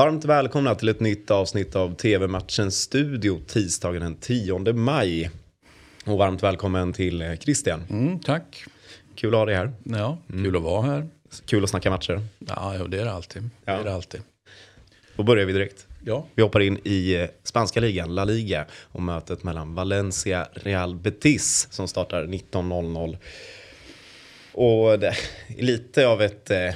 Varmt välkomna till ett nytt avsnitt av TV-matchens studio tisdagen den 10 maj. Och varmt välkommen till eh, Christian. Mm, tack. Kul att ha dig här. Ja, kul att vara här. Kul att snacka matcher. Ja, det är det alltid. Ja. Det är det alltid. Då börjar vi direkt. Ja. Vi hoppar in i eh, spanska ligan, La Liga, och mötet mellan Valencia Real Betis som startar 19.00. Och det är lite av ett, eh,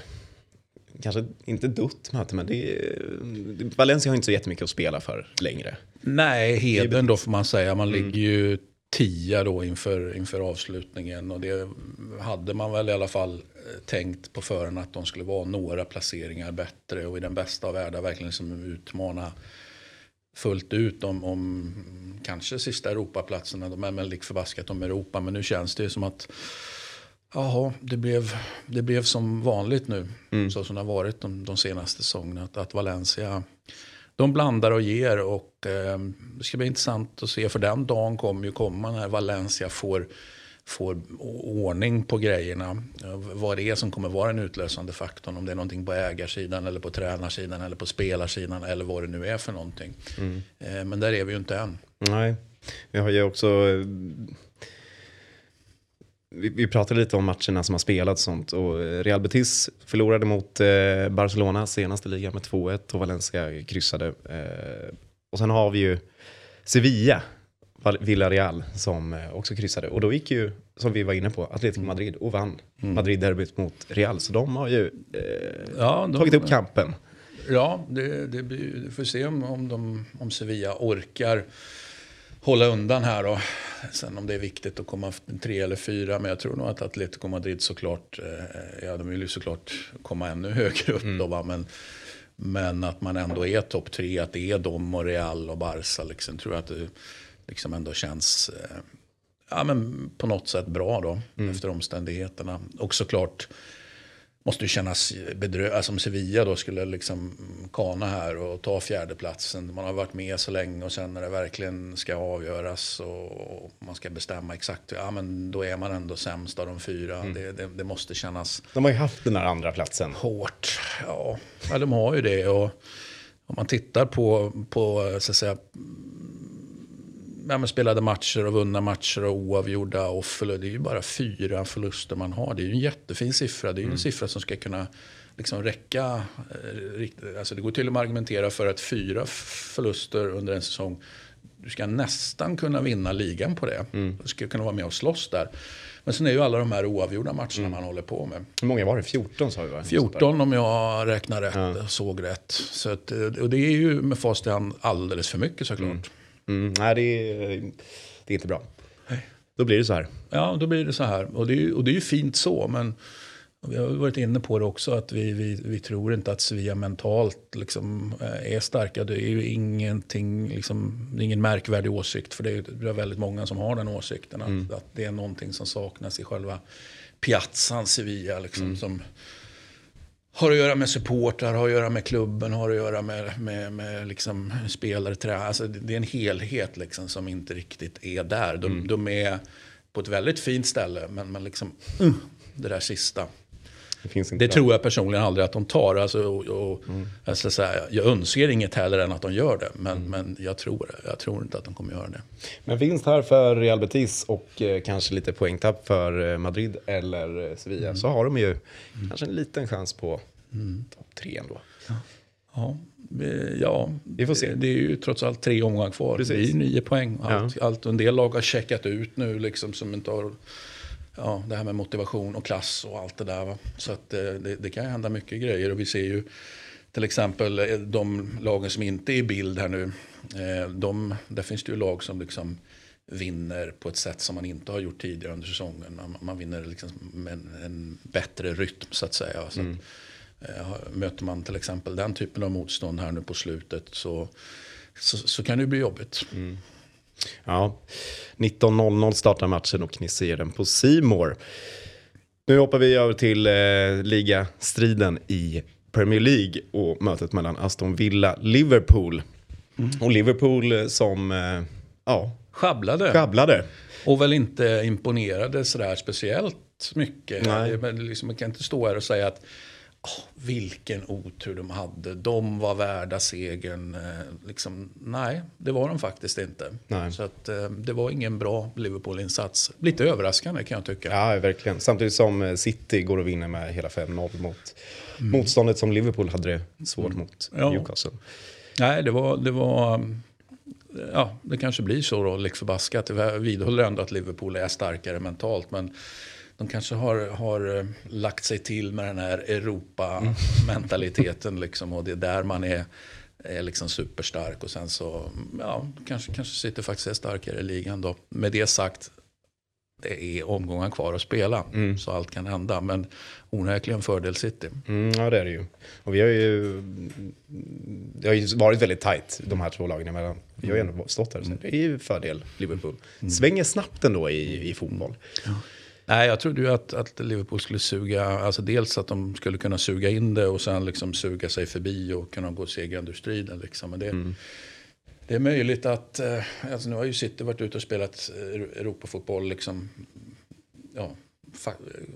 kanske inte dött möte, men det är, Valencia har inte så jättemycket att spela för längre. Nej, heden då får man säga. Man ligger ju tia då inför, inför avslutningen. Och det hade man väl i alla fall eh, tänkt på förhand att de skulle vara några placeringar bättre och i den bästa av världar verkligen liksom utmana fullt ut om, om kanske sista Europaplatserna. De är väl lik förbaskat om Europa, men nu känns det ju som att Jaha, det blev, det blev som vanligt nu. Så som det har varit de, de senaste säsongerna. Att, att Valencia, de blandar och ger. Och eh, det ska bli intressant att se. För den dagen kommer ju komma när Valencia får, får ordning på grejerna. Eh, Vad det är som kommer vara den utlösande faktorn. Om det är någonting på ägarsidan eller på tränarsidan eller på spelarsidan. Eller vad det nu är för någonting. Eh, men där är vi ju inte än. Nej, vi har ju också... Vi, vi pratade lite om matcherna som har spelats och sånt. Och Real Betis förlorade mot eh, Barcelona senaste ligan med 2-1 och Valencia kryssade. Eh, och sen har vi ju Sevilla, Villarreal som eh, också kryssade. Och då gick ju, som vi var inne på, Atletico Madrid och vann Madrid-derbyt mot Real. Så de har ju eh, Ja, de- tagit upp kampen. Ja, det, det vi får se om, om, de, om Sevilla orkar hålla undan här. Och sen om det är viktigt att komma tre eller fyra. Men jag tror nog att Atletico Madrid såklart, eh, ja de vill ju såklart komma ännu högre upp då va. Men, men att man ändå är topp tre, att det är de och Real och Barca liksom. Tror jag att det liksom ändå känns eh, ja, men på något sätt bra då. Efter omständigheterna. Och såklart måste ju kännas bedrövligt. Alltså om Sevilla då skulle liksom kana här och ta fjärdeplatsen. Man har varit med så länge och sen när det verkligen ska avgöras och man ska bestämma exakt. Ja men då är man ändå sämst av de fyra. Det, det, det måste kännas De har ju haft den här andra platsen. hårt. Ja, ja de har ju det. Och om man tittar på, på så att säga, ja, men spelade matcher och vunna matcher och oavgjorda och förlor, Det är ju bara fyra förluster man har. Det är ju en jättefin siffra. Det är ju en siffra som ska kunna liksom räcka. eh, Alltså det går till och med att argumentera för att fyra förluster under en säsong du ska nästan kunna vinna ligan på det. Du ska kunna vara med och slåss där. Men sen är ju alla de här oavgjorda matcherna man håller på med. Hur många var det? 14 sa vi va? 14 om jag räknar rätt, såg rätt. Så att, eh, och det är ju med fast hand alldeles för mycket såklart. Mm, nej, det är, det är inte bra. Då blir det så här. Ja, då blir det så här. Och det är, ju- och det är ju fint så, men vi har varit inne på det också, att vi, vi, vi tror inte att Sevilla mentalt liksom, eh, är starka. Det är ju ingenting, liksom, ingen märkvärdig åsikt, för det är, det är väldigt många som har den åsikten. Att, att det är någonting som saknas i själva piazzan Sevilla. Liksom, som har att göra med supportrar, har att göra med klubben, har att göra med, med, med liksom spelare, tränare. Alltså det är en helhet liksom som inte riktigt är där. De, de är på ett väldigt fint ställe, men, men liksom, mm, det där sista. Det Det tror jag personligen aldrig att de tar. Alltså, och, och, jag, ska säga, jag önskar inget heller än att de gör det, men, men jag, tror, jag tror inte att de kommer göra det. Men vinst här för Real Betis och eh, kanske lite poängtapp för eh, Madrid eller eh, Sevilla. Mm. Så har de ju kanske en liten chans på topp tre ändå. Ja, vi- ja Vi får se. Det är ju trots allt tre omgångar kvar. Precis. Det är ju nio poäng. Allt, allt, och en del lag har checkat ut nu liksom som inte har ja, det här med motivation och klass och allt det där. Va? Så att, eh, det, det kan ju hända mycket grejer. Och vi ser ju till exempel eh, de lagen som inte är i bild här nu. Eh, de, där finns det ju lag som liksom vinner på ett sätt som man inte har gjort tidigare under säsongen. Man, man vinner liksom med en, en bättre rytm så att säga. Så att, eh, möter man till exempel den typen av motstånd här nu på slutet så, så, så kan det ju bli jobbigt. Ja, 19.00 startar matchen och ni ser den på Simor. Nu hoppar vi över till eh, ligastriden i Premier League och mötet mellan Aston Villa-Liverpool. Mm. Och Liverpool eh, som, eh, ja, Sjabblade. sjabblade. Och väl inte imponerade sådär speciellt mycket. Nej. Men liksom, man kan inte stå här och säga att Oh, vilken otur de hade. De var värda segern. Eh, liksom, nej, det var de faktiskt inte. Nej. Så att, eh, det var ingen bra Liverpool-insats. Lite överraskande kan jag tycka. Ja, verkligen. Samtidigt som eh, City går och vinner med hela 5-0 mot mm. motståndet som Liverpool hade det svårt mm. mot ja. Newcastle. Nej, det var... Det var ja, det kanske blir så då, lik förbaskat. Jag vidhåller ändå att Liverpool är starkare mentalt. Men de kanske har, har eh, lagt sig till med den här Europa-mentaliteten. Liksom, och det är där man är, är liksom superstark. Och sen så ja, kanske, kanske City faktiskt är starkare i ligan då. Med det sagt, det är omgångar kvar att spela. Mm. Så allt kan hända. Men onekligen fördel City. Mm, ja det är det ju. Och vi har ju, det har ju varit väldigt tajt de här två lagen emellan. Vi har ju ändå stått där. Så det är ju fördel Liverpool. Mm. Svänger snabbt ändå i, i fotboll. Ja. Nej, jag trodde ju att, att Liverpool skulle suga, alltså dels att de skulle kunna suga in det och sen liksom suga sig förbi och kunna gå segrande ur striden. Liksom. Men det, mm. det är möjligt att, eh, alltså nu har ju City varit ute och spelat Europafotboll liksom, ja,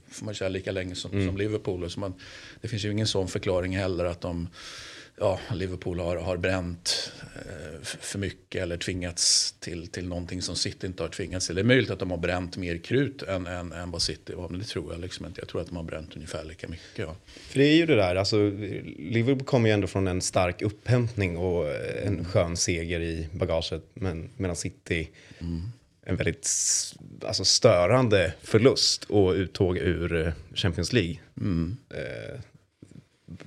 får man säga lika länge som, mm. som Liverpool. Så man, det finns ju ingen sån förklaring heller att de ja, Liverpool har, har bränt eh, för mycket eller tvingats till, till någonting som City inte har tvingats till. Det är möjligt att de har bränt mer krut än, än, än vad City har, men det tror jag liksom inte. Jag tror att de har bränt ungefär lika mycket. Ja. För det är ju det där, alltså Liverpool kommer ju ändå från en stark upphämtning och en skön seger i bagaget, men medan City mm. en väldigt alltså, störande förlust och uttåg ur eh, Champions League. Mm. Eh,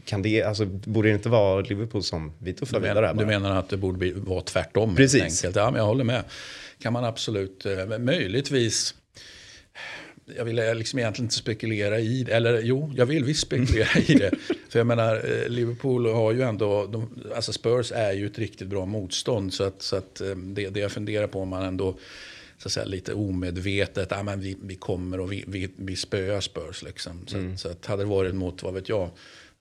kan det, alltså, borde det inte vara Liverpool som vi tuffar vidare? Här du menar att det borde bli, vara tvärtom? Precis. Ja, men jag håller med. Kan man absolut, eh, möjligtvis, jag vill liksom egentligen inte spekulera i det. Eller jo, jag vill visst spekulera i det. För jag menar, eh, Liverpool har ju ändå, de, alltså Spurs är ju ett riktigt bra motstånd. Så att, så att eh, det, det jag funderar på om man ändå så att säga, lite omedvetet, ah, men vi, vi kommer och vi, vi, vi spöar Spurs. Liksom. Så, mm. så att hade det varit mot, vad vet jag,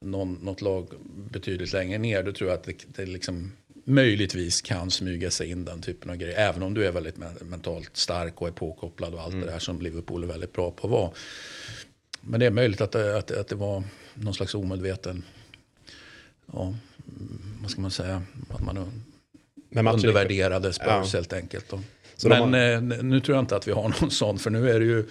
någon, något lag betydligt längre ner, då tror jag att det, det liksom möjligtvis kan smyga sig in den typen av grejer. Även om du är väldigt mentalt stark och är påkopplad och allt mm. det där som Liverpool är väldigt bra på att vara. Men det är möjligt att det, att, att det var någon slags omedveten, ja, vad ska man säga, att man undervärderade Spurs ja. helt enkelt. Då. Men har... eh, nu tror jag inte att vi har någon sån, för nu är det ju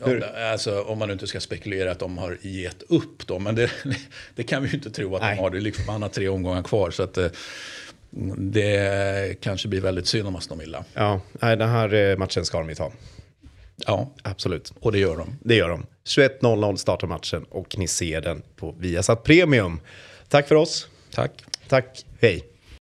Ja, alltså, om man inte ska spekulera att de har gett upp då. Men det, det kan vi ju inte tro att Nej. de har. Det liksom, man har tre omgångar kvar. Så att, eh, det kanske blir väldigt synd om Aston Villa. Ja, den här eh, matchen ska de ju ta. Ja, absolut. Och det gör de. Det gör de. 21.00 startar matchen och ni ser den på Viasat Premium. Tack för oss. Tack. Tack. Hej.